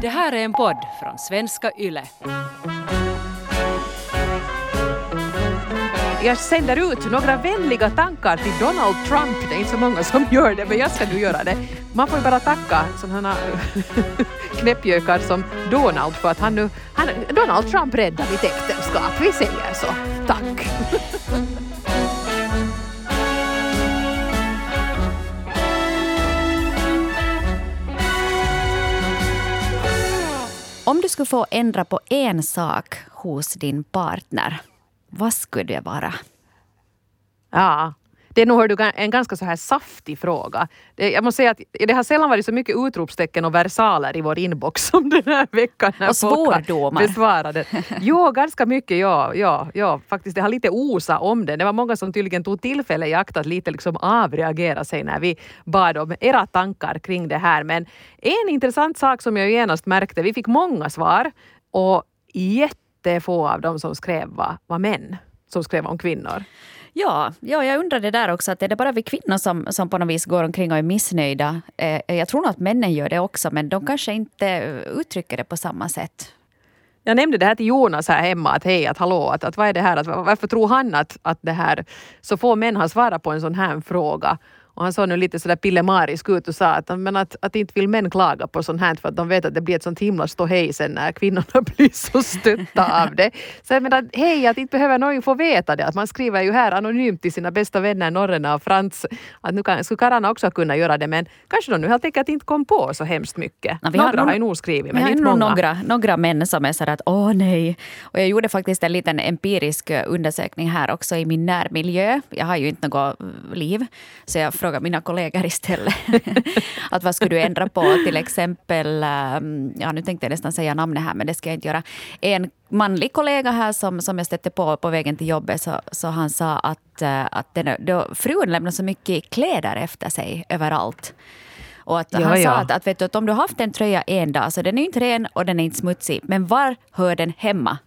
Det här är en podd från svenska YLE. Jag sänder ut några vänliga tankar till Donald Trump. Det är inte så många som gör det, men jag ska nu göra det. Man får ju bara tacka sådana knäppjökar som Donald för att han nu... Han, Donald Trump räddar mitt äktenskap. Vi säger så. Tack. Om du skulle få ändra på en sak hos din partner, vad skulle det vara? Ja, det är nog en ganska så här saftig fråga. Det, jag måste säga att det har sällan varit så mycket utropstecken och versaler i vår inbox som den här veckan. När och svårdomar. Besvarade. Jo, ganska mycket. Ja, ja, ja, faktiskt. Det har lite osa om det. Det var många som tydligen tog tillfälle i akt att lite liksom avreagera sig när vi bad om era tankar kring det här. Men en intressant sak som jag genast märkte, vi fick många svar och jättefå av dem som skrev var, var män som skrev om kvinnor. Ja, ja, jag undrar det där också. Att är det bara vi kvinnor som, som på något vis går omkring och är missnöjda? Eh, jag tror nog att männen gör det också, men de kanske inte uttrycker det på samma sätt. Jag nämnde det här till Jonas här hemma, att hej, att hallå, att, att vad är det här, att, varför tror han att, att det här, så få män har svarat på en sån här fråga? Och han såg nu lite sådär pillemarisk ut och sa att, men att, att inte vill män klaga på sånt här för att de vet att det blir ett sånt himla ståhej sen när kvinnorna blir så stötta av det. Så jag menar, hej, att inte behöver någon få veta det. Att man skriver ju här anonymt till sina bästa vänner Norrena och Frans att nu kan, skulle karlarna också kunna göra det men kanske de nu helt enkelt inte kom på så hemskt mycket. Ja, några har, har ju nog skrivit men inte många. Några, några män som är så att åh nej. Och jag gjorde faktiskt en liten empirisk undersökning här också i min närmiljö. Jag har ju inte något liv så jag frågade mina kollegor istället. att vad skulle du ändra på? Till exempel, ehm, ja nu tänkte jag nästan säga namnet här men det ska jag inte göra. En manlig kollega här som, som jag stötte på på vägen till jobbet så, så han sa att, eh, att den, då, frun lämnar så mycket kläder efter sig överallt. Och att ja, han ja. sa att, att, vet du, att om du har haft en tröja en dag så den är inte ren och den är inte smutsig. Men var hör den hemma?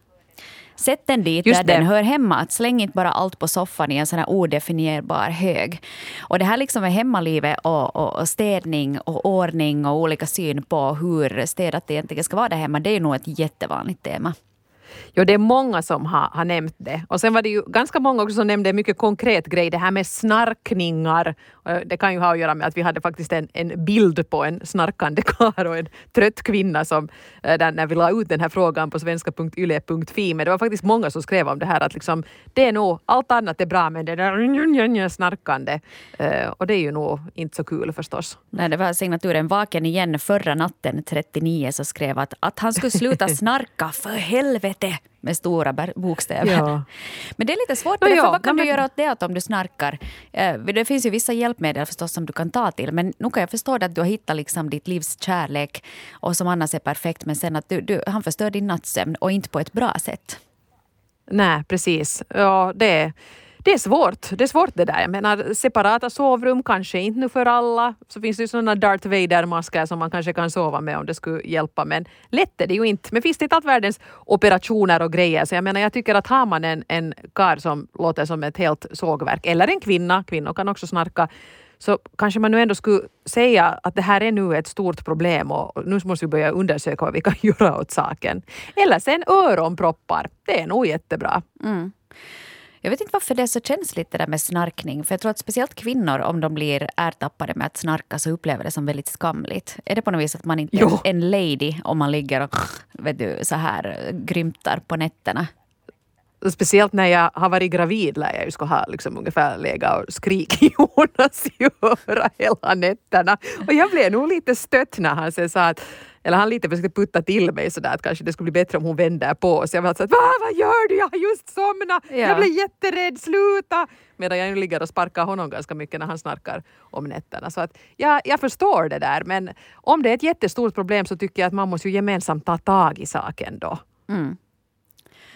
Sätt den dit Just där det. den hör hemma. Att släng inte bara allt på soffan i en sån här odefinierbar hög. Och det här liksom med hemmalivet och, och, och, städning och ordning och olika syn på hur städat det egentligen ska vara där hemma, det är nog ett jättevanligt tema. Jo, det är många som har, har nämnt det. Och sen var det ju ganska många också som nämnde en mycket konkret grej, det här med snarkningar. Det kan ju ha att göra med att vi hade faktiskt en, en bild på en snarkande karl och en trött kvinna som, eh, där, när vi la ut den här frågan på svenska.yle.fi. Men det var faktiskt många som skrev om det här att liksom, det är nog, allt annat är bra men det där snarkande. Eh, och det är ju nog inte så kul förstås. Nej, det var signaturen Vaken igen förra natten 39 som skrev att, att han skulle sluta snarka för helvete helvete med stora bokstäver. Ja. Men det är lite svårt, no, ja, vad kan du göra åt det om du snarkar? Eh, det finns ju vissa hjälpmedel förstås som du kan ta till, men nu kan jag förstå att du har hittat liksom ditt livs kärlek och som annars är perfekt, men sen att du, du, han förstör din nattsömn och inte på ett bra sätt. Nej, precis. Ja, det det är svårt. Det är svårt det där. Jag menar separata sovrum kanske inte nu för alla. Så finns det ju sådana Darth Vader-masker som man kanske kan sova med om det skulle hjälpa. Men lätt är det ju inte. Men finns det inte allt världens operationer och grejer. Så jag menar jag tycker att har man en, en kar som låter som ett helt sågverk eller en kvinna, kvinnor kan också snarka så kanske man nu ändå skulle säga att det här är nu ett stort problem och nu måste vi börja undersöka vad vi kan göra åt saken. Eller sen öronproppar, det är nog jättebra. Mm. Jag vet inte varför det är så känsligt det där med snarkning. För jag tror att speciellt kvinnor, om de blir ertappade med att snarka, så upplever det som väldigt skamligt. Är det på något vis att man inte är en lady om man ligger och vet du, så här grymtar på nätterna? Speciellt när jag har varit gravid lär jag ju ska ha liksom ungefär legat och skrikit i Jonas i örat hela nätterna. Och jag blev nog lite stött när han sen sa att eller han lite försökte putta till mig sådär att kanske det skulle bli bättre om hon vänder på sig. Jag var så att vad gör du? Jag har just somnat! Ja. Jag blev jätterädd, sluta! Medan jag nu ligger och sparkar honom ganska mycket när han snarkar om nätterna. Så att ja, jag förstår det där men om det är ett jättestort problem så tycker jag att man måste ju gemensamt ta tag i saken då. Mm.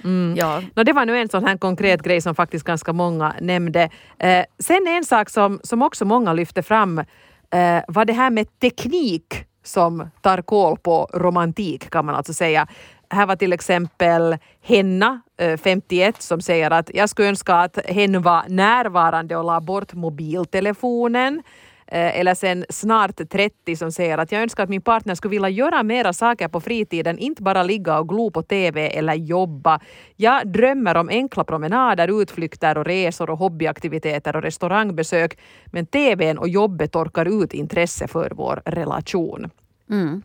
Mm. Ja. No, det var nu en sån här konkret grej som faktiskt ganska många nämnde. Eh, sen en sak som, som också många lyfte fram eh, var det här med teknik som tar koll på romantik kan man alltså säga. Här var till exempel Henna, 51, eh, som säger att jag skulle önska att hen var närvarande och la bort mobiltelefonen. Eh, eller sen snart 30 som säger att jag önskar att min partner skulle vilja göra mera saker på fritiden, inte bara ligga och glo på TV eller jobba. Jag drömmer om enkla promenader, utflykter och resor och hobbyaktiviteter och restaurangbesök, men TVn och jobbet torkar ut intresse för vår relation. Mm.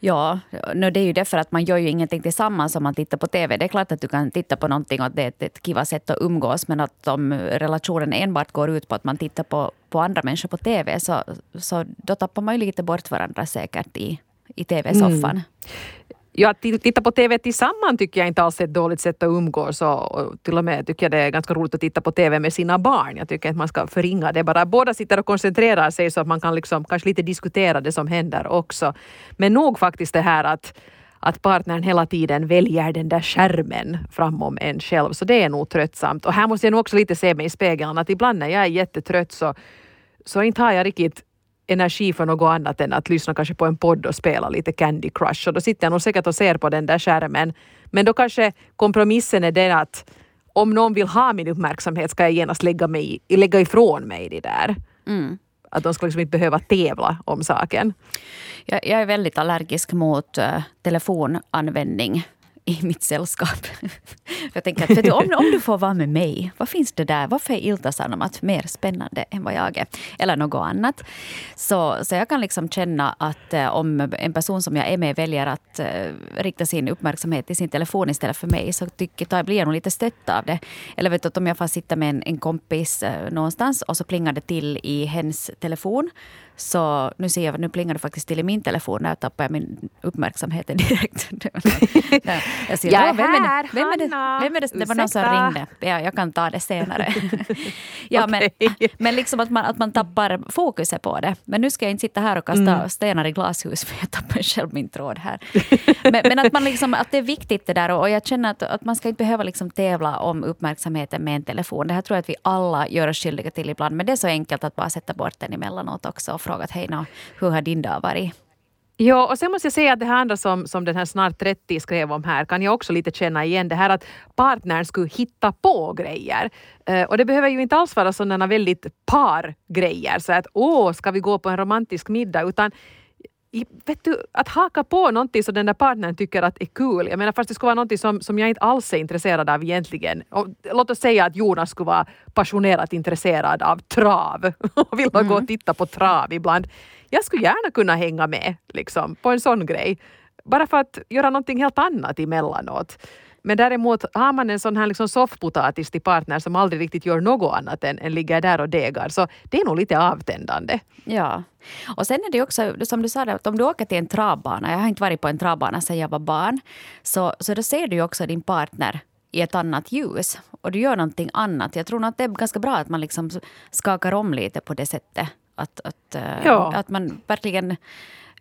Ja, nu det är ju därför att man gör ju ingenting tillsammans om man tittar på TV. Det är klart att du kan titta på någonting och det är ett kiva sätt att umgås. Men att om relationen enbart går ut på att man tittar på, på andra människor på TV så, så då tappar man ju lite bort varandra säkert i, i TV-soffan. Mm. Ja, att titta på TV tillsammans tycker jag inte alls är ett dåligt sätt att umgås och till och med tycker jag det är ganska roligt att titta på TV med sina barn. Jag tycker att man ska förringa det bara. Båda sitter och koncentrerar sig så att man kan liksom kanske lite diskutera det som händer också. Men nog faktiskt det här att att partnern hela tiden väljer den där skärmen framom en själv. Så det är nog tröttsamt. Och här måste jag nog också lite se mig i spegeln att ibland när jag är jättetrött så, så inte har jag riktigt energi för något annat än att lyssna kanske på en podd och spela lite Candy Crush. Och då sitter jag nog säkert och ser på den där skärmen. Men då kanske kompromissen är den att om någon vill ha min uppmärksamhet ska jag genast lägga, mig, lägga ifrån mig det där. Mm. Att de ska liksom inte behöva tävla om saken. Jag, jag är väldigt allergisk mot uh, telefonanvändning i mitt sällskap. jag tänker att du, om, om du får vara med mig, vad finns det där? Varför är Ilta-Sanomat mer spännande än vad jag är? Eller något annat. Så, så jag kan liksom känna att eh, om en person som jag är med väljer att eh, rikta sin uppmärksamhet till sin telefon istället för mig så tycker, jag, blir jag nog lite stött av det. Eller vet du, om jag får sitta med en, en kompis eh, någonstans och så plingar det till i hens telefon så nu ser jag, nu plingar det faktiskt till i min telefon. Där tappar jag min uppmärksamhet direkt. jag ser, jag är vem är här, vem är det, vem är det, det var någon som ringde. Ja, jag kan ta det senare. ja, okay. men, men liksom att man, att man tappar fokuset på det. Men nu ska jag inte sitta här och kasta mm. stenar i glashus för jag tappar själv min tråd här. men, men, att, man liksom, att det är viktigt det där och jag känner att, att man ska inte behöva liksom tävla om uppmärksamheten med en telefon. Det här tror jag att vi alla gör oss skyldiga till ibland. Men det är så enkelt att bara sätta bort den emellanåt också frågat hej, no, hur har din dag varit? Ja, och sen måste jag säga att det här andra som, som den här snart 30 skrev om här kan jag också lite känna igen. Det här att partnern skulle hitta på grejer. Uh, och det behöver ju inte alls vara sådana väldigt par-grejer. Så att åh, ska vi gå på en romantisk middag? Utan vet du, att haka på någonting som den där partnern tycker att är kul. Jag menar fast det skulle vara någonting som, som jag inte alls är intresserad av egentligen. Och låt oss säga att Jonas skulle vara passionerat intresserad av trav och vill mm. gå och titta på trav ibland. Jag skulle gärna kunna hänga med liksom, på en sån grej. Bara för att göra någonting helt annat emellanåt. Men däremot har man en sån här liksom soffpotatis till partner som aldrig riktigt gör något annat än, än ligger där och degar, så det är nog lite avtändande. Ja. Och sen är det också, som du sa, att om du åker till en travbana, jag har inte varit på en travbana sedan jag var barn, så, så då ser du ju också din partner i ett annat ljus. Och du gör någonting annat. Jag tror att det är ganska bra att man liksom skakar om lite på det sättet. Att, att, eh, ja. att man verkligen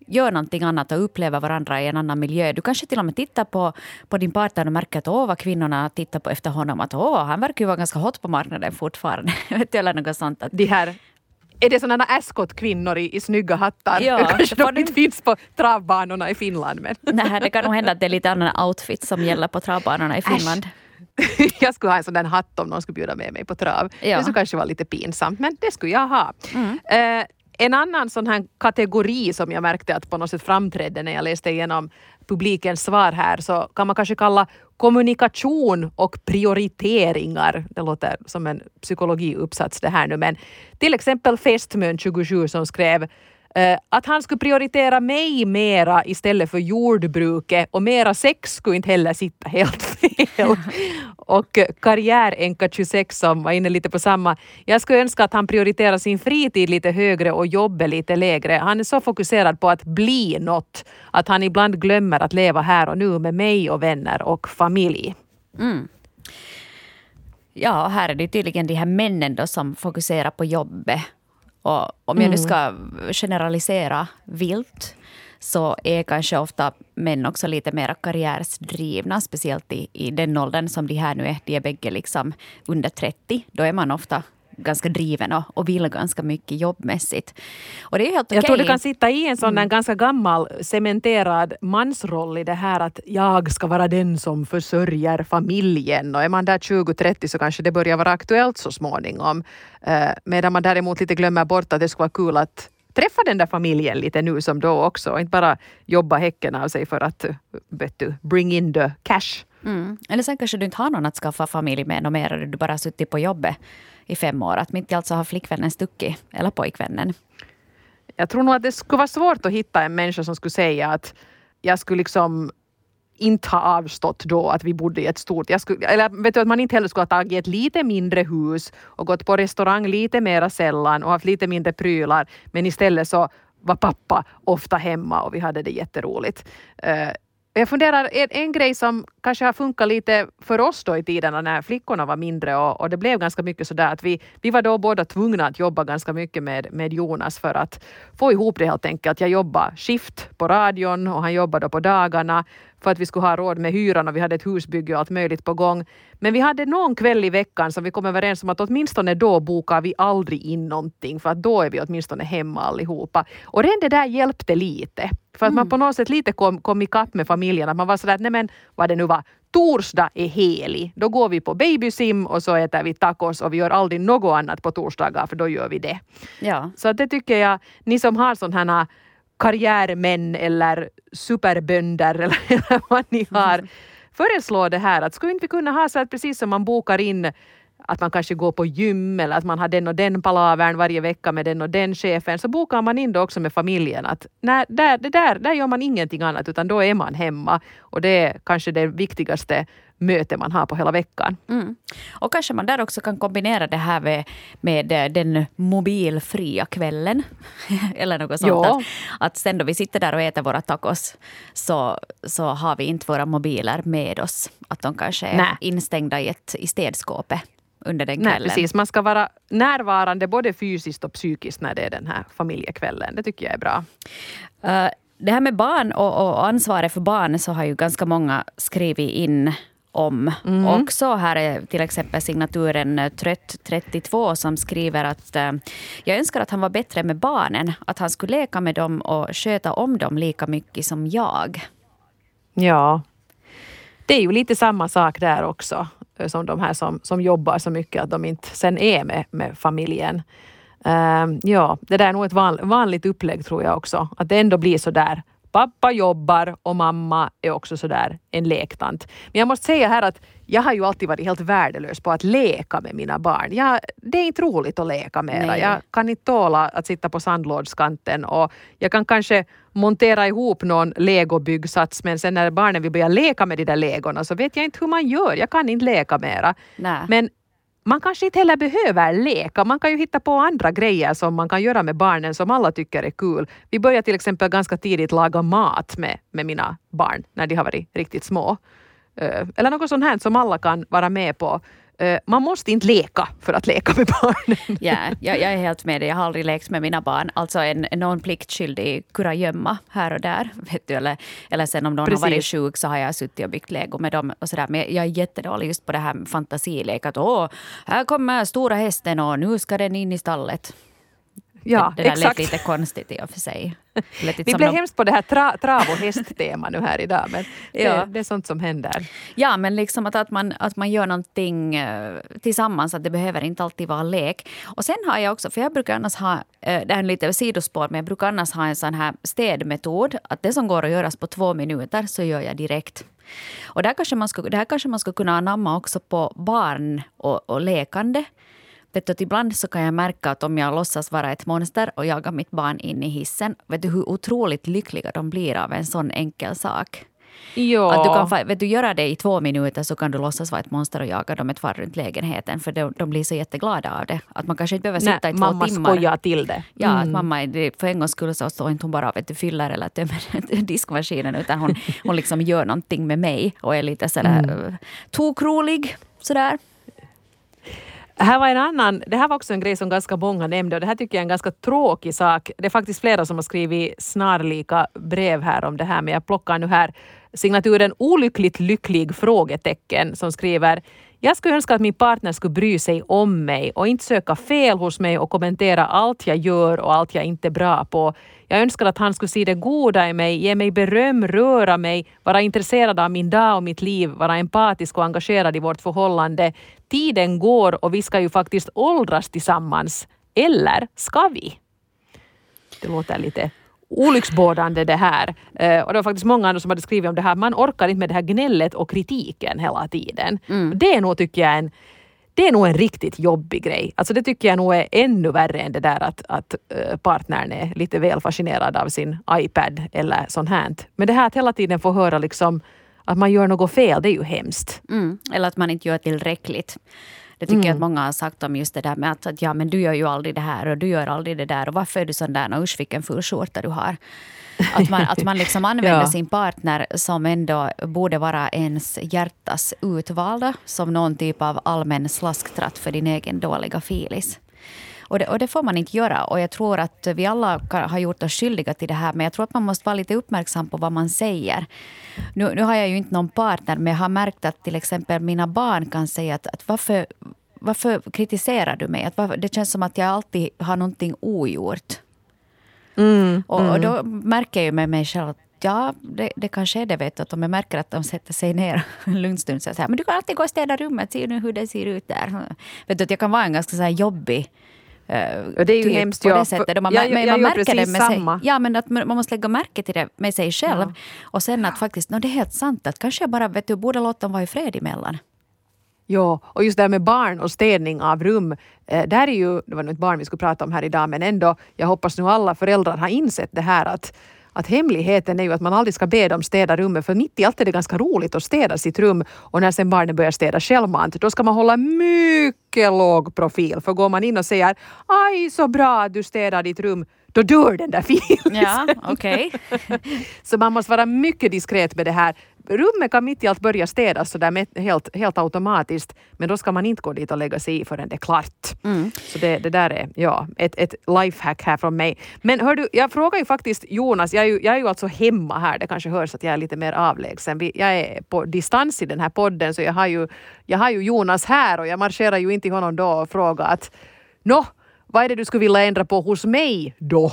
gör någonting annat och upplever varandra i en annan miljö. Du kanske till och med tittar på, på din partner och märker att åh, vad kvinnorna tittar på efter honom. Att åh, han verkar ju vara ganska hot på marknaden fortfarande. eller något sånt. Att, De här är det sådana Ascot-kvinnor i, i snygga hattar? Ja, Kanske de inte finns på travbanorna i Finland. Men. Nej, det kan nog hända att det är lite annan outfit som gäller på travbanorna i Finland. jag skulle ha en sån där hatt om någon skulle bjuda med mig på trav. Ja. Det skulle kanske vara lite pinsamt, men det skulle jag ha. Mm. Uh, en annan sån här kategori som jag märkte att på något sätt framträdde när jag läste igenom publikens svar här så kan man kanske kalla kommunikation och prioriteringar. Det låter som en psykologiuppsats det här nu men till exempel Fästmön 27 som skrev Eh, att han skulle prioritera mig mera istället för jordbruket och mera sex skulle inte heller sitta helt fel. och karriäränka 26 som var inne lite på samma. Jag skulle önska att han prioriterar sin fritid lite högre och jobbet lite lägre. Han är så fokuserad på att bli något att han ibland glömmer att leva här och nu med mig och vänner och familj. Mm. Ja, här är det tydligen de här männen då som fokuserar på jobbet och om jag nu mm. ska generalisera vilt så är kanske ofta män också lite mer karriärsdrivna, speciellt i, i den åldern som de här nu är. De är bägge liksom under 30. Då är man ofta ganska driven och, och vill ganska mycket jobbmässigt. Och det är helt okej. Jag tror du kan sitta i en sån mm. ganska gammal cementerad mansroll i det här att jag ska vara den som försörjer familjen och är man där 20-30 så kanske det börjar vara aktuellt så småningom. Eh, medan man däremot lite glömmer bort att det skulle vara kul att träffa den där familjen lite nu som då också och inte bara jobba häcken av sig för att vet du, bring in the cash. Mm. Eller sen kanske du inte har någon att skaffa familj med något mer, du bara suttit på jobbet i fem år. Att mitt i allt så har flickvännen stuckit, eller pojkvännen. Jag tror nog att det skulle vara svårt att hitta en människa som skulle säga att jag skulle liksom inte ha avstått då att vi bodde i ett stort... Jag skulle, eller vet du, att man inte heller skulle ha tagit ett lite mindre hus och gått på restaurang lite mera sällan och haft lite mindre prylar. Men istället så var pappa ofta hemma och vi hade det jätteroligt. Eh, jag funderar, en, en grej som kanske har funkat lite för oss då i tiderna när flickorna var mindre och, och det blev ganska mycket sådär att vi, vi var då båda tvungna att jobba ganska mycket med, med Jonas för att få ihop det helt enkelt. Jag jobbade skift på radion och han jobbade på dagarna för att vi skulle ha råd med hyran och vi hade ett husbygge och allt möjligt på gång. Men vi hade någon kväll i veckan som vi kom överens om att åtminstone då bokar vi aldrig in någonting för att då är vi åtminstone hemma allihopa. Och redan det där hjälpte lite. För att mm. man på något sätt lite kom, kom ikapp med familjen. Att man var sådär att nej men vad det nu var, torsdag är helig. Då går vi på babysim och så äter vi tacos och vi gör aldrig något annat på torsdagar för då gör vi det. Ja. Så det tycker jag, ni som har sådana här karriärmän eller superbönder eller vad ni har. Föreslå det här att skulle inte vi kunna ha så att precis som man bokar in att man kanske går på gym eller att man har den och den palavern varje vecka med den och den chefen, så bokar man in det också med familjen. Att nej, där, det där, där gör man ingenting annat utan då är man hemma. Och det är kanske det viktigaste möte man har på hela veckan. Mm. Och kanske man där också kan kombinera det här med, med den mobilfria kvällen. Eller något sånt. Att, att sen då vi sitter där och äter våra tacos så, så har vi inte våra mobiler med oss. Att de kanske är Nä. instängda i, ett, i städskåpet under den kvällen. Nej, precis. Man ska vara närvarande både fysiskt och psykiskt när det är den här familjekvällen. Det tycker jag är bra. Uh, det här med barn och, och ansvaret för barn så har ju ganska många skrivit in om. Mm. Också här är till exempel signaturen eh, Trött32 som skriver att uh, jag önskar att han var bättre med barnen. Att han skulle leka med dem och sköta om dem lika mycket som jag. Ja, det är ju lite samma sak där också som de här som, som jobbar så mycket att de inte sen är med, med familjen. Uh, ja, det där är nog ett van, vanligt upplägg tror jag också. Att det ändå blir så där Pappa jobbar och mamma är också sådär en lektant. Men jag måste säga här att jag har ju alltid varit helt värdelös på att leka med mina barn. Jag, det är inte roligt att leka. Nej. Jag kan inte tåla att sitta på sandlådskanten och jag kan kanske montera ihop någon legobyggsats men sen när barnen vill börja leka med de där legorna så vet jag inte hur man gör. Jag kan inte leka mera. Nej. Men man kanske inte heller behöver leka. Man kan ju hitta på andra grejer som man kan göra med barnen som alla tycker är kul. Vi börjar till exempel ganska tidigt laga mat med, med mina barn när de har varit riktigt små. Eh, eller något sånt här som alla kan vara med på. Eh, man måste inte leka för att leka med barnen. Ja, jag, jag är helt med dig. Jag har aldrig lekt med mina barn. Alltså en, någon pliktskyldig kurragömma här och där. Vet du, eller, eller sen om någon Precis. har varit sjuk så har jag suttit och byggt lego med dem. Och sådär. Men jag är jättedålig just på det här fantasilek. Att åh, här kommer stora hästen och nu ska den in i stallet. Ja, det, det där exakt. lät lite konstigt i och för sig. Vi blev de... hemskt på det här tra, trav och hästtema nu här idag, men ja. det, det, är sånt som händer. Ja, men liksom att, att, man, att man gör någonting uh, tillsammans, att det behöver inte alltid vara lek. Och sen har jag också, för jag brukar annars ha, uh, det är en lite sidospår, men jag brukar annars ha en sån här städmetod, att det som går att göras på två minuter så gör jag direkt. Och där kanske man skulle, det här kanske man skulle kunna anamma också på barn och, och lekande. Vet du, att ibland så kan jag märka att om jag låtsas vara ett monster och jagar mitt barn in i hissen, vet du hur otroligt lyckliga de blir av en sån enkel sak? Ja. Att du kan vet du, göra det i två minuter så kan du låtsas vara ett monster och jaga dem ett varv runt lägenheten. För de, de, blir så jätteglada av det. Att man kanske inte behöver sitta Nej, i två mamma timmar. Mamma skojar till det. Ja, att mm. mamma för en gångs skull så står inte hon bara och fyller eller tömmer diskmaskinen. Utan hon, hon liksom gör någonting med mig och är lite sådär mm. tokrolig. Sådär. Här var en annan, det här var också en grej som ganska många nämnde och det här tycker jag är en ganska tråkig sak. Det är faktiskt flera som har skrivit snarlika brev här om det här men jag plockar nu här signaturen olyckligt lycklig frågetecken som skriver jag skulle önska att min partner skulle bry sig om mig och inte söka fel hos mig och kommentera allt jag gör och allt jag inte är bra på. Jag önskar att han skulle se det goda i mig, ge mig beröm, röra mig, vara intresserad av min dag och mitt liv, vara empatisk och engagerad i vårt förhållande. Tiden går och vi ska ju faktiskt åldras tillsammans. Eller ska vi? Det låter lite olycksbådande det här. Eh, och det var faktiskt många andra som hade skrivit om det här. Man orkar inte med det här gnället och kritiken hela tiden. Mm. Det är nog, tycker jag, en det är nog en riktigt jobbig grej. Alltså det tycker jag nog är ännu värre än det där att, att uh, partnern är lite väl fascinerad av sin iPad eller sånt här. Men det här att hela tiden få höra liksom att man gör något fel, det är ju hemskt. Mm. Eller att man inte gör tillräckligt. Det tycker mm. jag att många har sagt om just det där med att, att, ja men du gör ju aldrig det här och du gör aldrig det där och varför är du sån där och usch vilken ful skjorta du har. Att man, att man liksom använder ja. sin partner som ändå borde vara ens hjärtas utvalda som någon typ av allmän slasktratt för din egen dåliga filis. Och det, och det, får man inte göra. Och jag tror att vi alla har gjort oss skyldiga till det här. Men jag tror att man måste vara lite uppmärksam på vad man säger. Nu, nu har jag ju inte någon partner, men jag har märkt att till exempel mina barn kan säga att, att varför, varför kritiserar du mig? Att varför, det känns som att jag alltid har någonting ogjort. Mm, och, mm. och, då märker jag med mig själv att Ja, det, det kanske är det. Vet du, att om jag märker att de sätter sig ner en lugn stund så säger men du kan alltid gå och städa rummet. Se nu hur det ser ut där. Vet du, att jag kan vara en ganska så jobbig och det är ju typ hemskt. På det sättet. man, jag, jag man märker det med samma. sig. Ja, men att man måste lägga märke till det med sig själv. Ja. Och sen att faktiskt, no, det är helt sant att kanske jag bara vet du, borde låta dem vara i fred emellan. Ja, och just det här med barn och städning av rum. Eh, där är ju, det var nog ett barn vi skulle prata om här idag, men ändå, jag hoppas nu alla föräldrar har insett det här att att hemligheten är ju att man aldrig ska be dem städa rummet för mitt i allt är det ganska roligt att städa sitt rum och när sen barnen börjar städa självmant då ska man hålla mycket låg profil för går man in och säger aj så bra att du städar ditt rum då dör den där filisen. Ja, okay. så man måste vara mycket diskret med det här rummet kan mitt i allt börja städas sådär helt, helt automatiskt men då ska man inte gå dit och lägga sig i förrän det är klart. Mm. Så det, det där är ja, ett, ett lifehack här från mig. Men hör du, jag frågar ju faktiskt Jonas, jag är ju, jag är ju alltså hemma här, det kanske hörs att jag är lite mer avlägsen. Jag är på distans i den här podden så jag har ju, jag har ju Jonas här och jag marscherar ju inte till honom då och frågar att Nå, vad är det du skulle vilja ändra på hos mig då?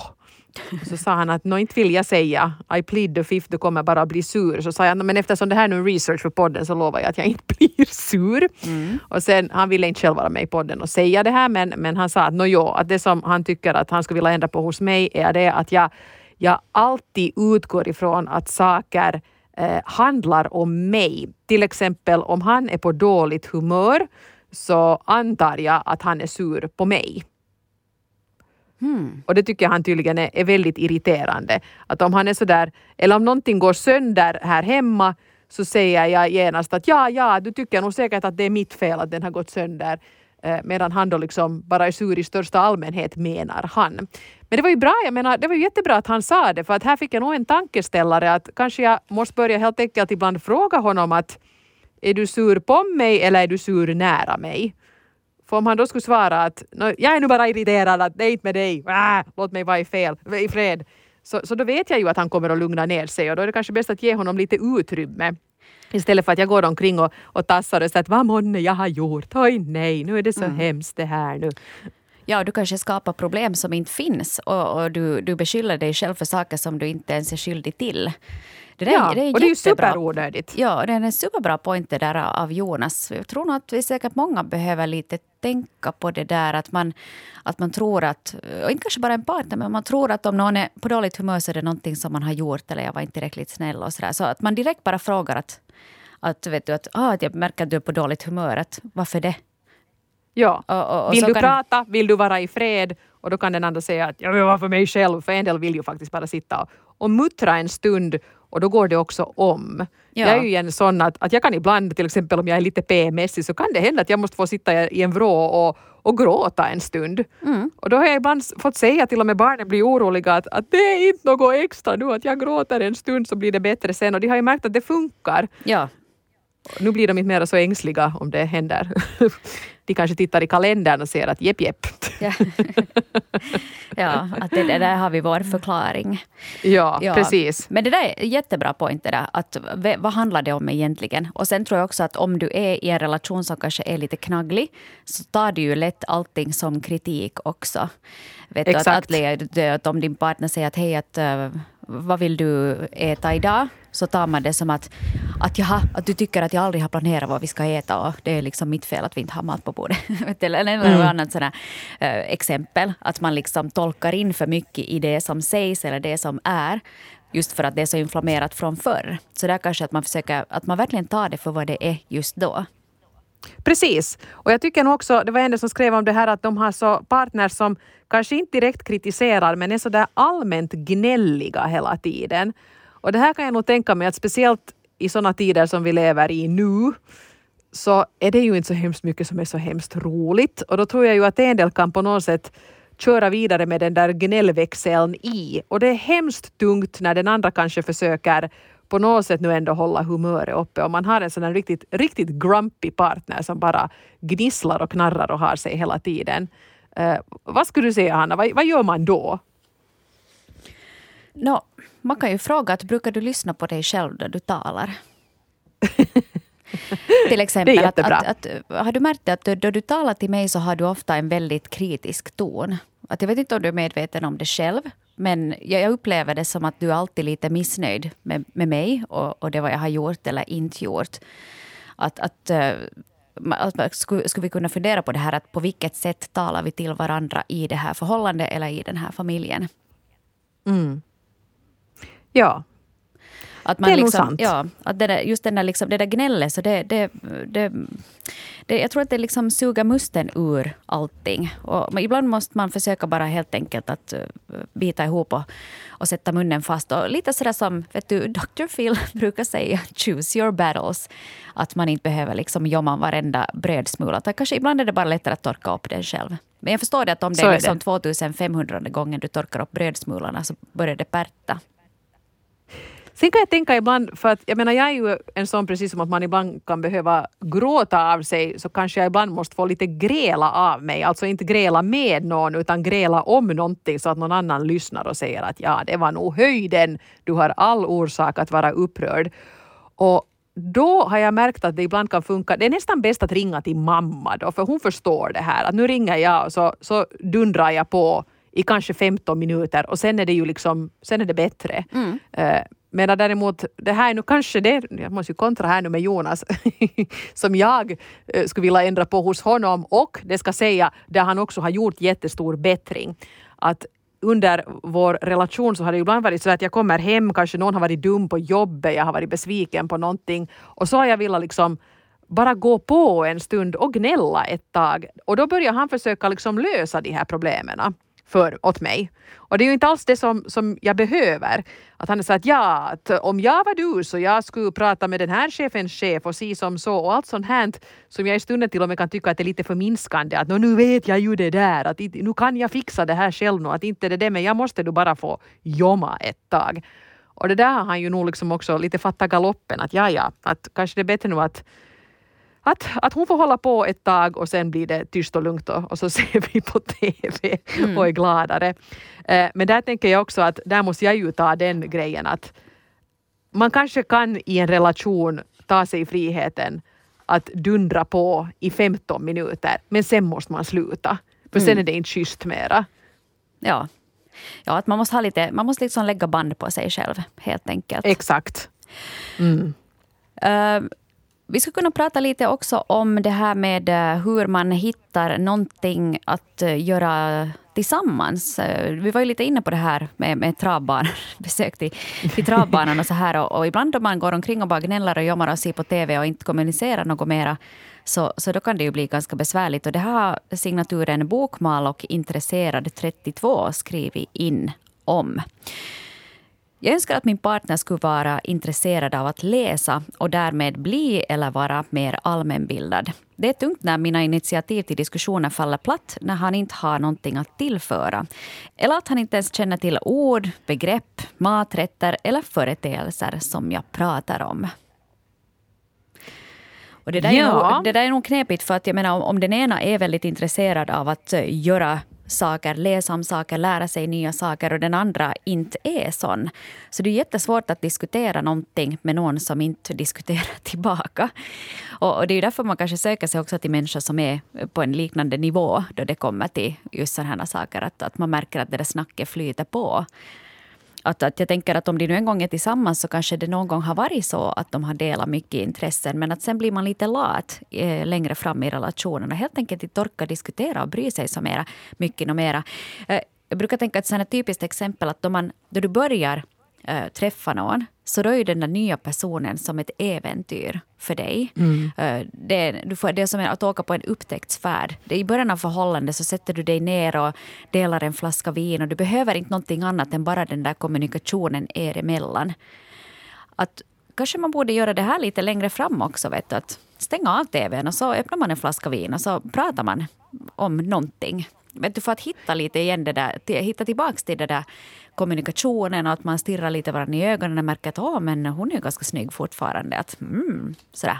Så sa han att nå inte vill jag säga I plead the fifth, du kommer bara bli sur. Så sa jag men eftersom det här nu är research för podden så lovar jag att jag inte blir sur. Mm. Och sen, han ville inte själv vara med i podden och säga det här men, men han sa att nå att det som han tycker att han skulle vilja ändra på hos mig är det att jag, jag alltid utgår ifrån att saker eh, handlar om mig. Till exempel om han är på dåligt humör så antar jag att han är sur på mig. Mm. Och det tycker han tydligen är, är, väldigt irriterande. Att om han är sådär, eller om någonting går sönder här hemma så säger jag genast att ja, ja, du tycker nog säkert att det är mitt fel att den har gått sönder. Eh, medan han då liksom bara är sur i största allmänhet menar han. Men det var ju bra, jag menar, det var ju jättebra att han sa det för att här fick jag nog en tankeställare att kanske jag måste börja helt enkelt ibland fråga honom att är du sur på mig eller är du sur nära mig? För om han då skulle svara att jag är nu bara irriterad, att det är inte med dig, ah, låt mig vara i, fel, i fred. Så, så då vet jag ju att han kommer att lugna ner sig och då är det kanske bäst att ge honom lite utrymme. Istället för att jag går omkring och, och tassar och säger att vad månne jag har gjort, oj nej, nu är det så mm. hemskt det här nu. Ja, du kanske skapar problem som inte finns och, och du, du beskyller dig själv för saker som du inte ens är skyldig till. Det där, ja, det är och det är ju superonödigt. Ja, det är en superbra point där av Jonas. Jag tror nog att vi säkert många behöver lite tänka på det där att man, att man tror att, och inte kanske bara en partner, men man tror att om någon är på dåligt humör så är det någonting som man har gjort eller jag var inte tillräckligt snäll och sådär. Så att man direkt bara frågar att, att, vet du, att, ah, att jag märker att du är på dåligt humör. Att, varför det? Ja. Och, och, och vill du kan... prata? Vill du vara i fred? Och då kan den andra säga att jag vill vara för mig själv. För en del vill ju faktiskt bara sitta och, och muttra en stund och då går det också om. Ja. Jag är ju en sån att, att jag kan ibland, till exempel om jag är lite PMSig, så kan det hända att jag måste få sitta i en vrå och, och gråta en stund. Mm. Och då har jag ibland fått säga till och med barnen blir oroliga att, att det är inte något extra nu, att jag gråter en stund så blir det bättre sen. Och de har ju märkt att det funkar. Ja. Nu blir de inte mer så ängsliga om det händer. de kanske tittar i kalendern och ser att jepp, jepp. Ja, ja att det, det, där har vi vår förklaring. Ja, ja, precis. Men det där är jättebra point det där. Att, vad handlar det om egentligen? Och sen tror jag också att om du är i en relation som kanske är lite knagglig så tar du ju lätt allting som kritik också. Vet Exakt. Du, att, att, att, om din partner säger att hej, att, uh, vad vill du äta idag? Så tar man det som att, att, jaha, att du tycker att jag aldrig har planerat vad vi ska äta och det är liksom mitt fel att vi inte har mat på bordet. Eller något mm. annat sådär, uh, exempel. Att man liksom tolkar in för mycket i det som sägs eller det som är. Just för att det är så inflammerat från förr. Så där kanske att man försöker, att man verkligen tar det för vad det är just då. Precis. Och jag tycker nog också, det var en som skrev om det här att de har så partners som kanske inte direkt kritiserar men är så där allmänt gnälliga hela tiden. Och det här kan jag nog tänka mig att speciellt i sådana tider som vi lever i nu så är det ju inte så hemskt mycket som är så hemskt roligt. Och då tror jag ju att en del kan på något sätt köra vidare med den där gnällväxeln i. Och det är hemskt tungt när den andra kanske försöker på något sätt nu ändå hålla humöret uppe. Om man har en sån riktigt, riktigt grumpy partner som bara gnisslar och knarrar och har sig hela tiden. Uh, vad skulle du säga Hanna, vad, vad gör man då? No, man kan ju fråga att brukar du lyssna på dig själv när du talar? till exempel, att, att, att, har du märkt att då du talar till mig så har du ofta en väldigt kritisk ton? Att jag vet inte om du är medveten om det själv, men jag upplever det som att du alltid är lite missnöjd med, med mig och, och det vad jag har gjort eller inte gjort. Att, att, eh, att, skulle, skulle vi kunna fundera på det här att på vilket sätt talar vi till varandra i det här förhållandet eller i den här familjen? Mm. Ja, att man det är liksom, nog sant. Ja, att det där, just den där, liksom, det där gnället, så det, det, det, det, jag tror att det liksom suger musten ur allting. Och ibland måste man försöka bara helt enkelt att uh, bita ihop och, och sätta munnen fast. Och lite sådär som vet du, Dr. Phil brukar säga, choose your battles. Att man inte behöver liksom jomma varenda brödsmula. Kanske ibland är det bara lättare att torka upp den själv. Men jag förstår det att om det är, är liksom 2500 gången du torkar upp brödsmulorna så börjar det pärta. Sen kan jag tänka ibland, för att jag menar jag är ju en sån precis som att man ibland kan behöva gråta av sig, så kanske jag ibland måste få lite gräla av mig. Alltså inte gräla med någon utan gräla om någonting så att någon annan lyssnar och säger att ja, det var nog höjden. Du har all orsak att vara upprörd. Och då har jag märkt att det ibland kan funka. Det är nästan bäst att ringa till mamma då, för hon förstår det här. Att nu ringer jag och så, så dundrar jag på i kanske 15 minuter och sen är det ju liksom, sen är det bättre. Mm. Medan däremot, det här är nu kanske det, jag måste ju kontra här nu med Jonas, som jag eh, skulle vilja ändra på hos honom och det ska säga, där han också har gjort jättestor bättring. Att under vår relation så har det ibland varit så att jag kommer hem, kanske någon har varit dum på jobbet, jag har varit besviken på någonting och så har jag velat liksom bara gå på en stund och gnälla ett tag. Och då börjar han försöka liksom lösa de här problemen för, åt mig. Och det är ju inte alls det som, som jag behöver. Att han sa att ja, att om jag var du så jag skulle prata med den här chefens chef och si som så och allt sånt här som jag i stunden till och med kan tycka att det är lite förminskande. Att nu vet jag ju det där, att nu kan jag fixa det här själv nu, att inte det där men jag måste då bara få jomma ett tag. Och det där har han ju nog liksom också lite fattat galoppen att ja, ja, att kanske det är bättre nu att att, att hon får hålla på ett tag och sen blir det tyst och lugnt och, och så ser vi på TV mm. och är gladare. Eh, men där tänker jag också att där måste jag ju ta den grejen att man kanske kan i en relation ta sig friheten att dundra på i 15 minuter men sen måste man sluta. För sen mm. är det inte schysst mera. Ja. ja, att man måste, ha lite, man måste liksom lägga band på sig själv helt enkelt. Exakt. Mm. Uh, vi ska kunna prata lite också om det här med eh, hur man hittar någonting att eh, göra tillsammans. Eh, vi var ju lite inne på det här med, med travbanan, besök till, till travbanan och så här. Och, och, ibland om man går omkring och bara gnäller och jommar och ser på TV och inte kommunicerar något mera, så, så då kan det ju bli ganska besvärligt. Och det har signaturen Bokmal och intresserad 32 skrivit in om. Jag önskar att min partner skulle vara intresserad av att läsa och därmed bli eller vara mer allmänbildad. Det är tungt när mina initiativ till diskussioner faller platt när han inte har någonting att tillföra. Eller att han inte ens känner till ord, begrepp, maträtter eller företeelser som jag pratar om. Och det där, ja. är nog, det där är nog knepigt för att jag menar om, om den ena är väldigt intresserad av att uh, göra saker, läsa om saker, lära sig nya saker och den andra inte är sån. Så det är jättesvårt att diskutera någonting med någon som inte diskuterar tillbaka. Och, och det är därför man kanske söker sig också till människor som är på en liknande nivå då det kommer till just sådana här saker. Att, att man märker att det där snacket flyter på. Att, att jag tänker att om de nu en gång är tillsammans så kanske det någon gång har varit så att de har delat mycket intressen. Men att sen blir man lite lat eh, längre fram i relationen och helt enkelt inte orkar diskutera och bry sig så mera, mycket och mera. Eh, jag brukar tänka att ett typiskt exempel att då, man, då du börjar eh, träffa någon så då är den där nya personen som ett äventyr för dig. Mm. Äh, det, du får, det är som att åka på en upptäcktsfärd. I början av förhållandet så sätter du dig ner och delar en flaska vin och du behöver inte någonting annat än bara den där kommunikationen er emellan. Att, kanske man borde göra det här lite längre fram också. Vet du, att stänga av tvn och så öppnar man en flaska vin och så pratar man om någonting. Vet du, för att hitta lite igen det där, hitta tillbaks till det där kommunikationen och att man stirrar lite varandra i ögonen och märker att oh, men hon är ganska snygg fortfarande. Att, mm, sådär.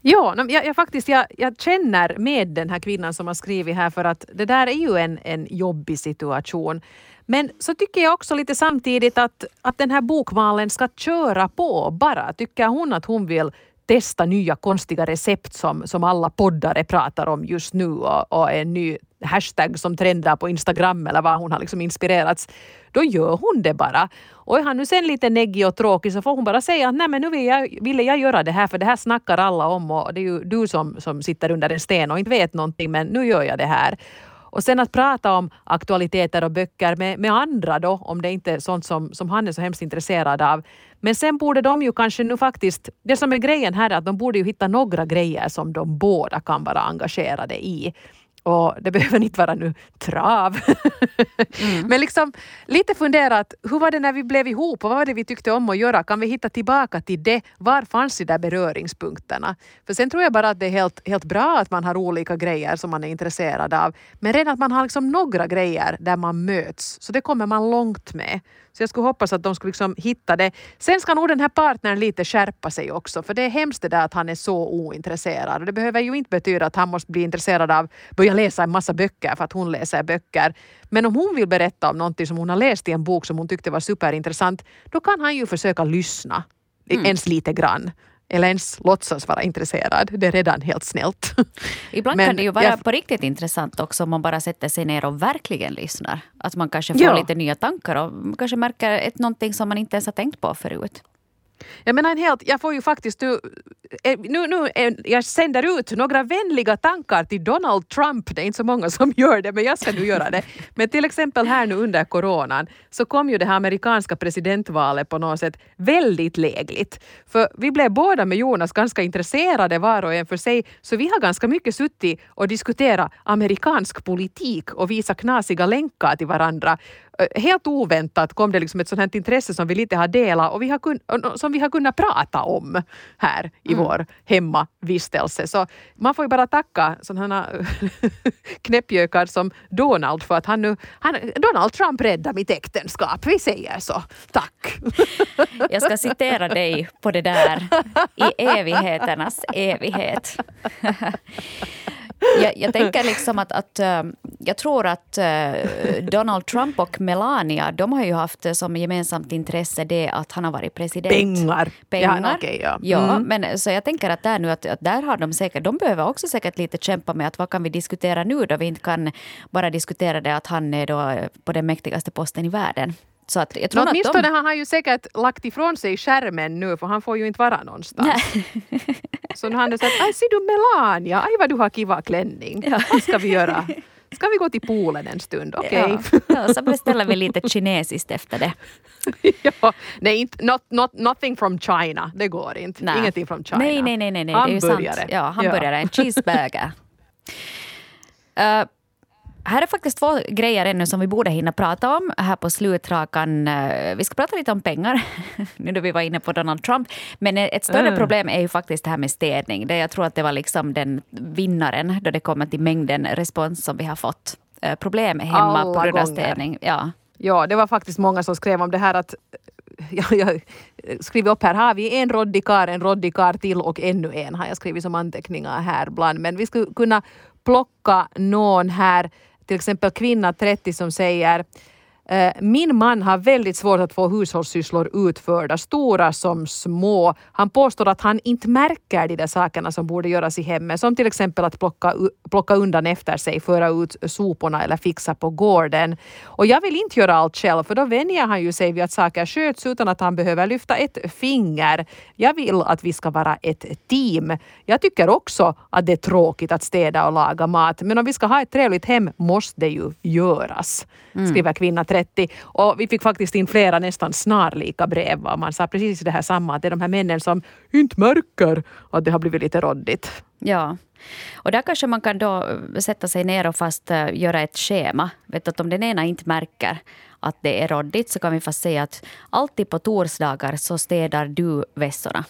Ja, jag, jag, faktiskt, jag, jag, känner med den här kvinnan som har skrivit här för att det där är ju en, en jobbig situation. Men så tycker jag också lite samtidigt att, att den här bokmalen ska köra på bara. Tycker hon att hon vill testa nya konstiga recept som, som alla poddare pratar om just nu och, och en ny hashtag som trendar på Instagram eller vad hon har liksom inspirerats, då gör hon det bara. Och är han nu sen lite neggig och tråkig så får hon bara säga att nej men nu vill jag, ville jag göra det här för det här snackar alla om och det är ju du som, som sitter under en sten och inte vet någonting men nu gör jag det här. Och sen att prata om aktualiteter och böcker med, med andra då, om det inte är sånt som, som han är så hemskt intresserad av. Men sen borde de ju kanske nu faktiskt, det som är grejen här är att de borde ju hitta några grejer som de båda kan vara engagerade i. Och det behöver inte vara nu trav. Mm. Men liksom lite funderat, hur var det när vi blev ihop och vad var det vi tyckte om att göra? Kan vi hitta tillbaka till det? Var fanns de där beröringspunkterna? För sen tror jag bara att det är helt, helt bra att man har olika grejer som man är intresserad av. Men redan att man har liksom några grejer där man möts, så det kommer man långt med. Så jag skulle hoppas att de skulle liksom hitta det. Sen ska nog den här partnern lite skärpa sig också, för det är hemskt det där att han är så ointresserad. Och det behöver ju inte betyda att han måste bli intresserad av, börja läsa en massa böcker för att hon läser böcker. Men om hon vill berätta om någonting som hon har läst i en bok som hon tyckte var superintressant, då kan han ju försöka lyssna. Mm. Ens lite grann eller ens låtsas vara intresserad. Det är redan helt snällt. Ibland Men kan det ju vara jag... på riktigt intressant också om man bara sätter sig ner och verkligen lyssnar. Att man kanske får ja. lite nya tankar och kanske märker ett, någonting som man inte ens har tänkt på förut. Jag menar en helt, jag får ju faktiskt du, eh, nu, nu eh, jag sänder ut några vänliga tankar till Donald Trump. Det är inte så många som gör det, men jag ska nu göra det. Men till exempel här nu under coronan så kom ju det här amerikanska presidentvalet på något sätt väldigt lägligt. För vi blev båda med Jonas ganska intresserade var och en för sig, så vi har ganska mycket suttit och diskuterat amerikansk politik och visat knasiga länkar till varandra. Helt oväntat kom det liksom ett sånt här intresse som vi lite har delat och vi har kun, som vi har kunnat prata om här i mm. vår hemmavistelse. Så man får ju bara tacka sådana knäppjökar som Donald för att han nu, han, Donald Trump räddade mitt äktenskap. Vi säger så. Tack. Jag ska citera dig på det där i evigheternas evighet. Jag, jag, tänker liksom att, att äh, jag tror att äh, Donald Trump och Melania, de har ju haft som gemensamt intresse det att han har varit president. Pengar. Pengar. Ja, okay, ja. ja mm. men så jag tänker att där nu att, att, där har de säkert, de behöver också säkert lite kämpa med att vad kan vi diskutera nu då vi inte kan bara diskutera det att han är då på den mäktigaste posten i världen. Så att jag tror Nå, åtminstone de... har han ju säkert lagt ifrån sig skärmen nu för han får ju inte vara någonstans. så nu har han sagt, aj ser du Melania, aj vad du har kiva klänning. Ja. Vad ska vi göra? Ska vi gå till poolen en stund? Okej. Okay. Ja. ja, så beställer vi lite kinesiskt efter det. ja, nej, inte, not, not, nothing from China. Det går inte. Nej. Ingenting från China. Nej, nej, nej. nej, nej. Det är ju sant. Ja, hamburgare. Ja. En cheeseburger. uh, Här är faktiskt två grejer ännu som vi borde hinna prata om här på slutrakan. Eh, vi ska prata lite om pengar, nu då vi var inne på Donald Trump. Men ett större mm. problem är ju faktiskt det här med städning. Det jag tror att det var liksom den vinnaren då det kommer till mängden respons som vi har fått. Eh, problem hemma Alla på grund av städning. Ja. ja, det var faktiskt många som skrev om det här att jag, jag skrivit upp här, har vi en roddikar, en roddikar till och ännu en har jag skrivit som anteckningar här bland. Men vi skulle kunna plocka någon här, till exempel kvinna 30 som säger min man har väldigt svårt att få hushållssysslor utförda, stora som små. Han påstår att han inte märker de där sakerna som borde göras i hemmet, som till exempel att plocka, plocka undan efter sig, föra ut soporna eller fixa på gården. Och jag vill inte göra allt själv, för då vänjer han ju sig vid att saker sköts utan att han behöver lyfta ett finger. Jag vill att vi ska vara ett team. Jag tycker också att det är tråkigt att städa och laga mat, men om vi ska ha ett trevligt hem måste det ju göras, mm. skriver kvinna 30. Och vi fick faktiskt in flera nästan snarlika brev. och Man sa precis det här samma, att det är de här männen som inte märker att det har blivit lite råddigt. Ja. Och där kanske man kan då eh, sätta sig ner och fast eh, göra ett schema. Vet att om den ena inte märker att det är råddigt så kan vi fast säga att alltid på torsdagar så städar du vässorna.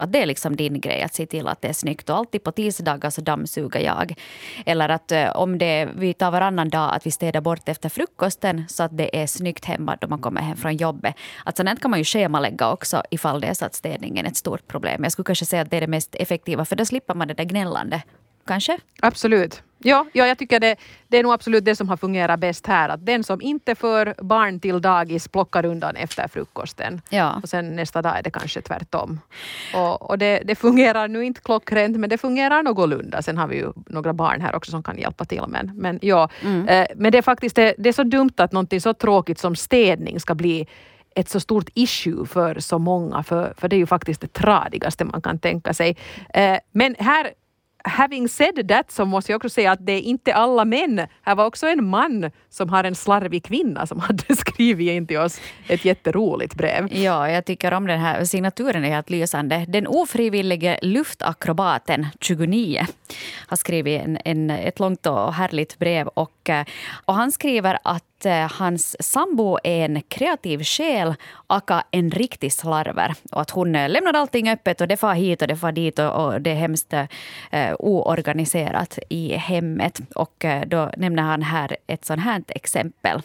Att det är liksom din grej att se till att det är snyggt. Och alltid på tisdagar så dammsuger jag. Eller att eh, om det, vi tar varannan dag att vi städar bort efter frukosten så att det är snyggt hemma då man kommer hem från jobbet. Att sånt kan man ju schemalägga också ifall det är så att städningen är ett stort problem. Jag skulle kanske säga att det är det mest effektiva för då slipper man det där gnällande kanske? Absolut. Ja, ja, jag tycker det, det är nog absolut det som har fungerat bäst här. Att den som inte för barn till dagis plockar undan efter frukosten. Ja. Och sen nästa dag är det kanske tvärtom. Och, och det, det fungerar nu inte klockrent men det fungerar någorlunda. Sen har vi ju några barn här också som kan hjälpa till. Men, men, ja. Mm. Eh, men det är faktiskt det, det är så dumt att någonting så tråkigt som städning ska bli ett så stort issue för så många, för, för det är ju faktiskt det tradigaste man kan tänka sig. Eh, men här having said that så måste jag också säga att det är inte alla män. Här var också en man som har en slarvig kvinna som hade skrivit in till oss ett jätteroligt brev. Ja, jag tycker om den här signaturen är helt lysande. Den ofrivillige luftakrobaten 29 har skrivit en, en, ett långt och härligt brev och, eh, och han skriver att att eh, hans sambo är en kreativ själ, aka en riktig slarver. Och att hon eh, lämnar allting öppet och det far hit och det far dit och, det är hemskt eh, oorganiserat i hemmet. Och eh, då nämner han här ett sånt här exempel.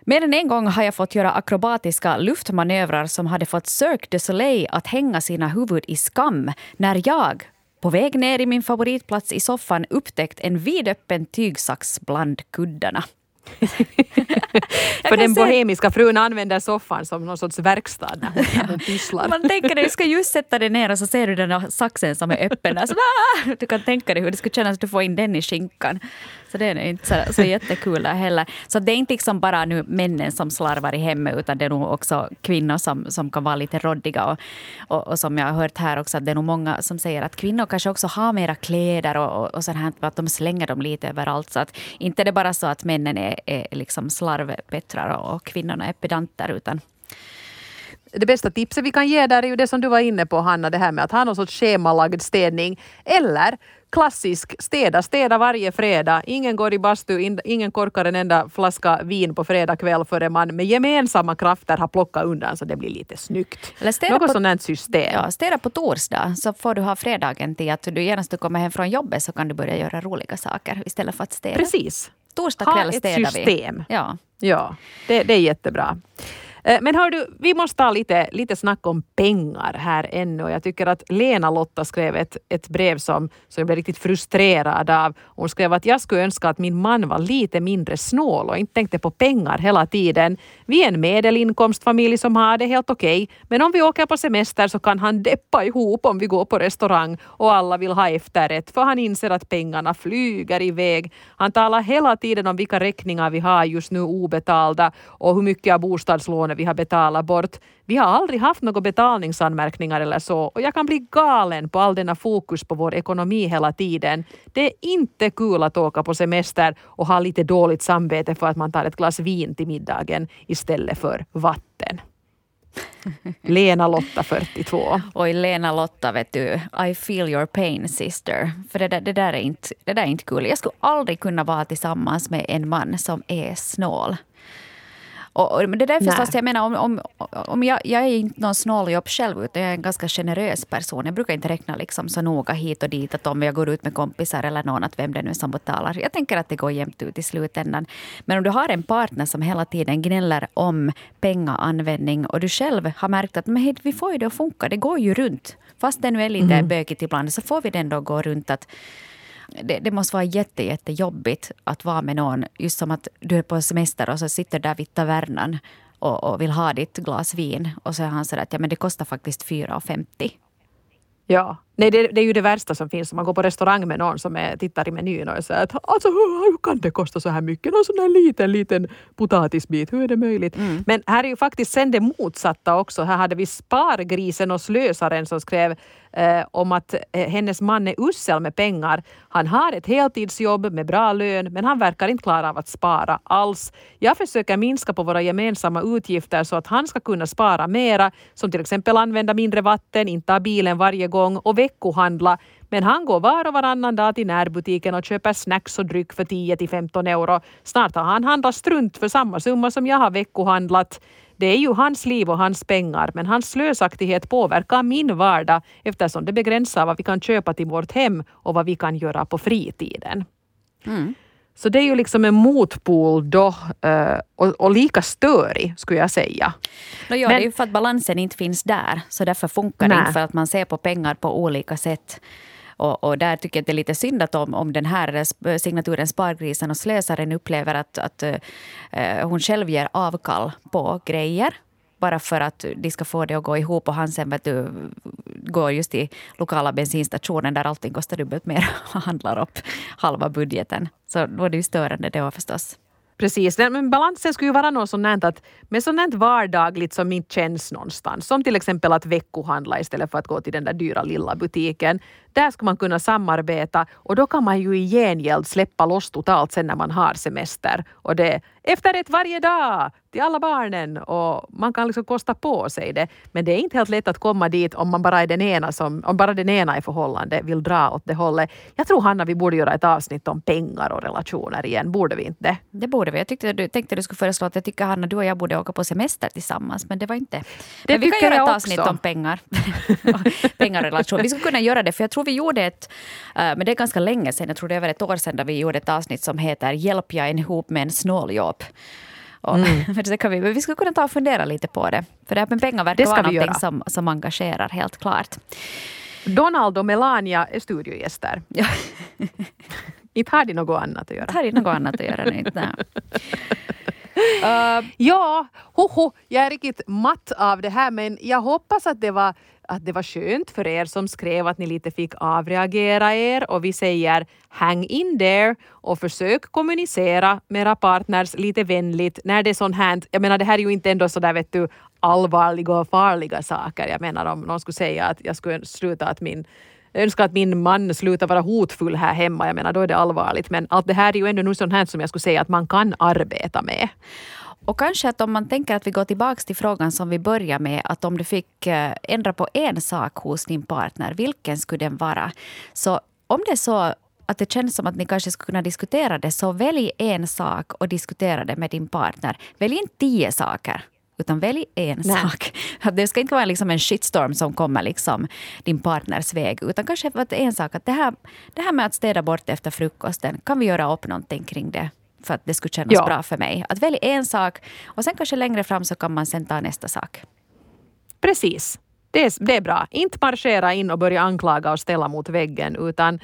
Mer än en gång har jag fått göra akrobatiska luftmanövrar som hade fått Cirque du Soleil att hänga sina huvud i skam när jag på väg ner i min favoritplats i soffan upptäckt en vidöppen tygsax bland kuddarna. För den bohemiska frun använder soffan som någon sorts verkstad när hon, pysslar. Man tänker dig, du ska just sätta dig ner och så ser du den där saxen som är öppen. Alltså, du kan tänka dig hur det skulle kännas att du får in den i skinkan. Så det är inte så, så jättekul där heller. Så det är inte liksom bara nu männen som slarvar i hemmet utan det är nog också kvinnor som, som kan vara lite råddiga. Och, och, och, som jag har hört här också att det är nog många som säger att kvinnor kanske också har mera kläder och, och, och sånt här, att de slänger dem lite överallt. Så att inte det är bara så att männen är, är liksom slarvpettrar och kvinnorna är pedanter utan det bästa tipset vi kan ge där är ju det som du var inne på Hanna, det här med att ha någon sorts schemalagd städning. Eller klassisk städa, städa varje fredag. Ingen går i bastu, ingen korkar en enda flaska vin på fredag kväll före man med gemensamma krafter har plockat undan så det blir lite snyggt. Eller städa Något på, sådant system. Ja, städa på torsdag så får du ha fredagen till att du genast du kommer hem från jobbet så kan du börja göra roliga saker istället för att städa. Precis. Torsdag kväll städar vi. Ha ett system. Ja, ja det, det är jättebra. Eh, men hör du, vi måste ta lite, lite snack om pengar här ännu. Jag tycker att Lena-Lotta skrev ett, ett brev som, som jag blev riktigt frustrerad av. Hon skrev att jag skulle önska att min man var lite mindre snål och inte tänkte på pengar hela tiden. Vi är en medelinkomstfamilj som har det helt okej, okay, men om vi åker på semester så kan han deppa ihop om vi går på restaurang och alla vill ha efterrätt för han inser att pengarna flyger iväg. Han talar hela tiden om vilka räkningar vi har just nu obetalda och hur mycket av bostadslånet vi har betalat bort. Vi har aldrig haft några betalningsanmärkningar eller så och jag kan bli galen på all denna fokus på vår ekonomi hela tiden. Det är inte kul att åka på semester och ha lite dåligt samvete för att man tar ett glas vin till middagen istället för vatten. Lena-Lotta 42. Oj, Lena-Lotta, vet du. I feel your pain sister. För det där, det, där är inte, det där är inte kul. Jag skulle aldrig kunna vara tillsammans med en man som är snål. Och, och det är förstås, jag menar om, om, om jag, jag är inte någon snåljobb själv utan jag är en ganska generös person. Jag brukar inte räkna liksom så noga hit och dit att om jag går ut med kompisar eller någon att vem det nu är som betalar. Jag tänker att det går jämnt ut i slutändan. Men om du har en partner som hela tiden gnäller om pengaanvändning och du själv har märkt att men, vi får ju det att funka, det går ju runt. Fast det nu är lite mm. bökigt ibland så får vi det ändå gå runt. att det, det, måste vara jätte, jättejobbigt att vara med någon, just som att du är på semester och så sitter där vid tavernan och, och vill ha ditt glas vin. Och så är han sådär att ja, men det kostar faktiskt 4,50. Ja, nej det, det, är ju det värsta som finns. Man går på restaurang med någon som är, tittar i menyn och säger att alltså, hur kan det kosta så här mycket? Någon sån här liten, liten potatisbit, hur är det möjligt? Mm. Men här är ju faktiskt sen det motsatta också. Här hade vi Spargrisen och Slösaren som skrev eh, om att eh, hennes man är usel med pengar. Han har ett heltidsjobb med bra lön men han verkar inte klara av att spara alls. Jag försöker minska på våra gemensamma utgifter så att han ska kunna spara mera som till exempel använda mindre vatten, inte ha bilen varje gång och veckohandla men han går var och varannan dag till närbutiken och köper snacks och dryck för 10 till 15 euro. Snart har han handlat strunt för samma summa som jag har veckohandlat. Det är ju hans liv och hans pengar, men hans slösaktighet påverkar min vardag eftersom det begränsar vad vi kan köpa till vårt hem och vad vi kan göra på fritiden. Mm. Så det är ju liksom en motpol då eh, och, och lika störig skulle jag säga. No, ja, Men, det är ju för att balansen inte finns där. Så därför funkar nej. det inte för att man ser på pengar på olika sätt. Och, och, där tycker jag att det är lite synd att om, om den här signaturen Spargrisen och Slösaren upplever att, att uh, hon själv ger avkall på grejer bara för att de ska få det att gå ihop och han sen vet du, går just till lokala bensinstationen där allting kostar dubbelt mer och handlar upp halva budgeten. Så då är det ju störande det förstås. Precis, men balansen skulle ju vara något sånt att med sånt vardagligt som inte känns någonstans. Som till exempel att veckohandla istället för att gå till den där dyra lilla butiken. Där skulle man kunna samarbeta och då kan man ju i gengäld släppa loss totalt sen när man har semester. Och det efterrätt varje dag till alla barnen och man kan liksom kosta på sig det. Men det är inte helt lätt att komma dit om man bara är den ena som, om bara den ena i förhållande vill dra åt det hållet. Jag tror Hanna vi borde göra ett avsnitt om pengar och relationer igen, borde vi inte? Det borde vi. Jag tyckte, du, tänkte du skulle föreslå att jag tycker Hanna du och jag borde åka på semester tillsammans men det var inte. Det men vi kan göra ett avsnitt också. om pengar. pengar och relationer. Vi skulle kunna göra det för jag tror vi gjorde ett, uh, men det är ganska länge sedan, jag tror det är över ett år sedan, där vi gjorde ett avsnitt som heter Hjälp jag ihop med en snåljobb. Mm. det kan vi, vi skulle kunna ta och fundera lite på det. För det här med pengar verkar vara någonting som, som engagerar helt klart. Donald och Melania är studiogäster. Ja. inte har de något annat att göra. Har de något annat att göra? Inte, uh, ja, hoho, jag är riktigt matt av det här men jag hoppas att det var att det var skönt för er som skrev att ni lite fick avreagera er och vi säger hang in there och försök kommunicera med era partners lite vänligt när det är sånt här. Jag menar det här är ju inte ändå så där vet du allvarliga och farliga saker. Jag menar om någon skulle säga att jag skulle sluta att min jag önskar att min man slutar vara hotfull här hemma. Jag menar, då är det allvarligt. Men allt det här är ju ändå sånt här som jag skulle säga att man kan arbeta med. Och kanske att om man tänker att vi går tillbaka till frågan som vi började med, att om du fick eh, ändra på en sak hos din partner, vilken skulle den vara? Så om det är så att det känns som att ni kanske skulle kunna diskutera det, så välj en sak och diskutera det med din partner. Välj inte tio saker. Utan välj en Nej. sak. Det ska inte vara liksom en shitstorm som kommer liksom din partners väg. Utan kanske en sak. Att det, här, det här med att städa bort efter frukosten, kan vi göra upp någonting kring det? För att det skulle kännas ja. bra för mig. Att välja en sak och sen kanske längre fram så kan man sen ta nästa sak. Precis. Det är, det är bra. Inte marschera in och börja anklaga och ställa mot väggen utan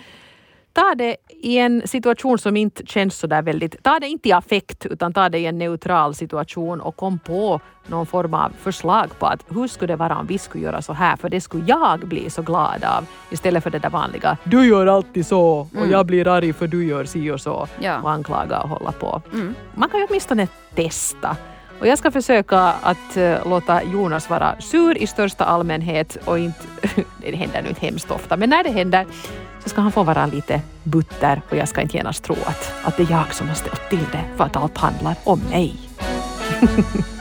ta det i en situation som inte känns så där väldigt... Ta det inte i affekt utan ta det i en neutral situation och kom på någon form av förslag på att hur skulle det vara om vi skulle göra så här för det skulle jag bli så glad av istället för det där vanliga du gör alltid så och mm. jag blir arg för du gör si och så ja. och anklaga och hålla på. Mm. Man kan ju åtminstone testa. Och jag ska försöka att uh, låta Jonas vara sur i största allmänhet och inte, det händer nu inte hemskt ofta, men när det händer så ska han få vara lite butter och jag ska inte genast tro att, att det är jag som har ställt till det för att allt handlar om mig.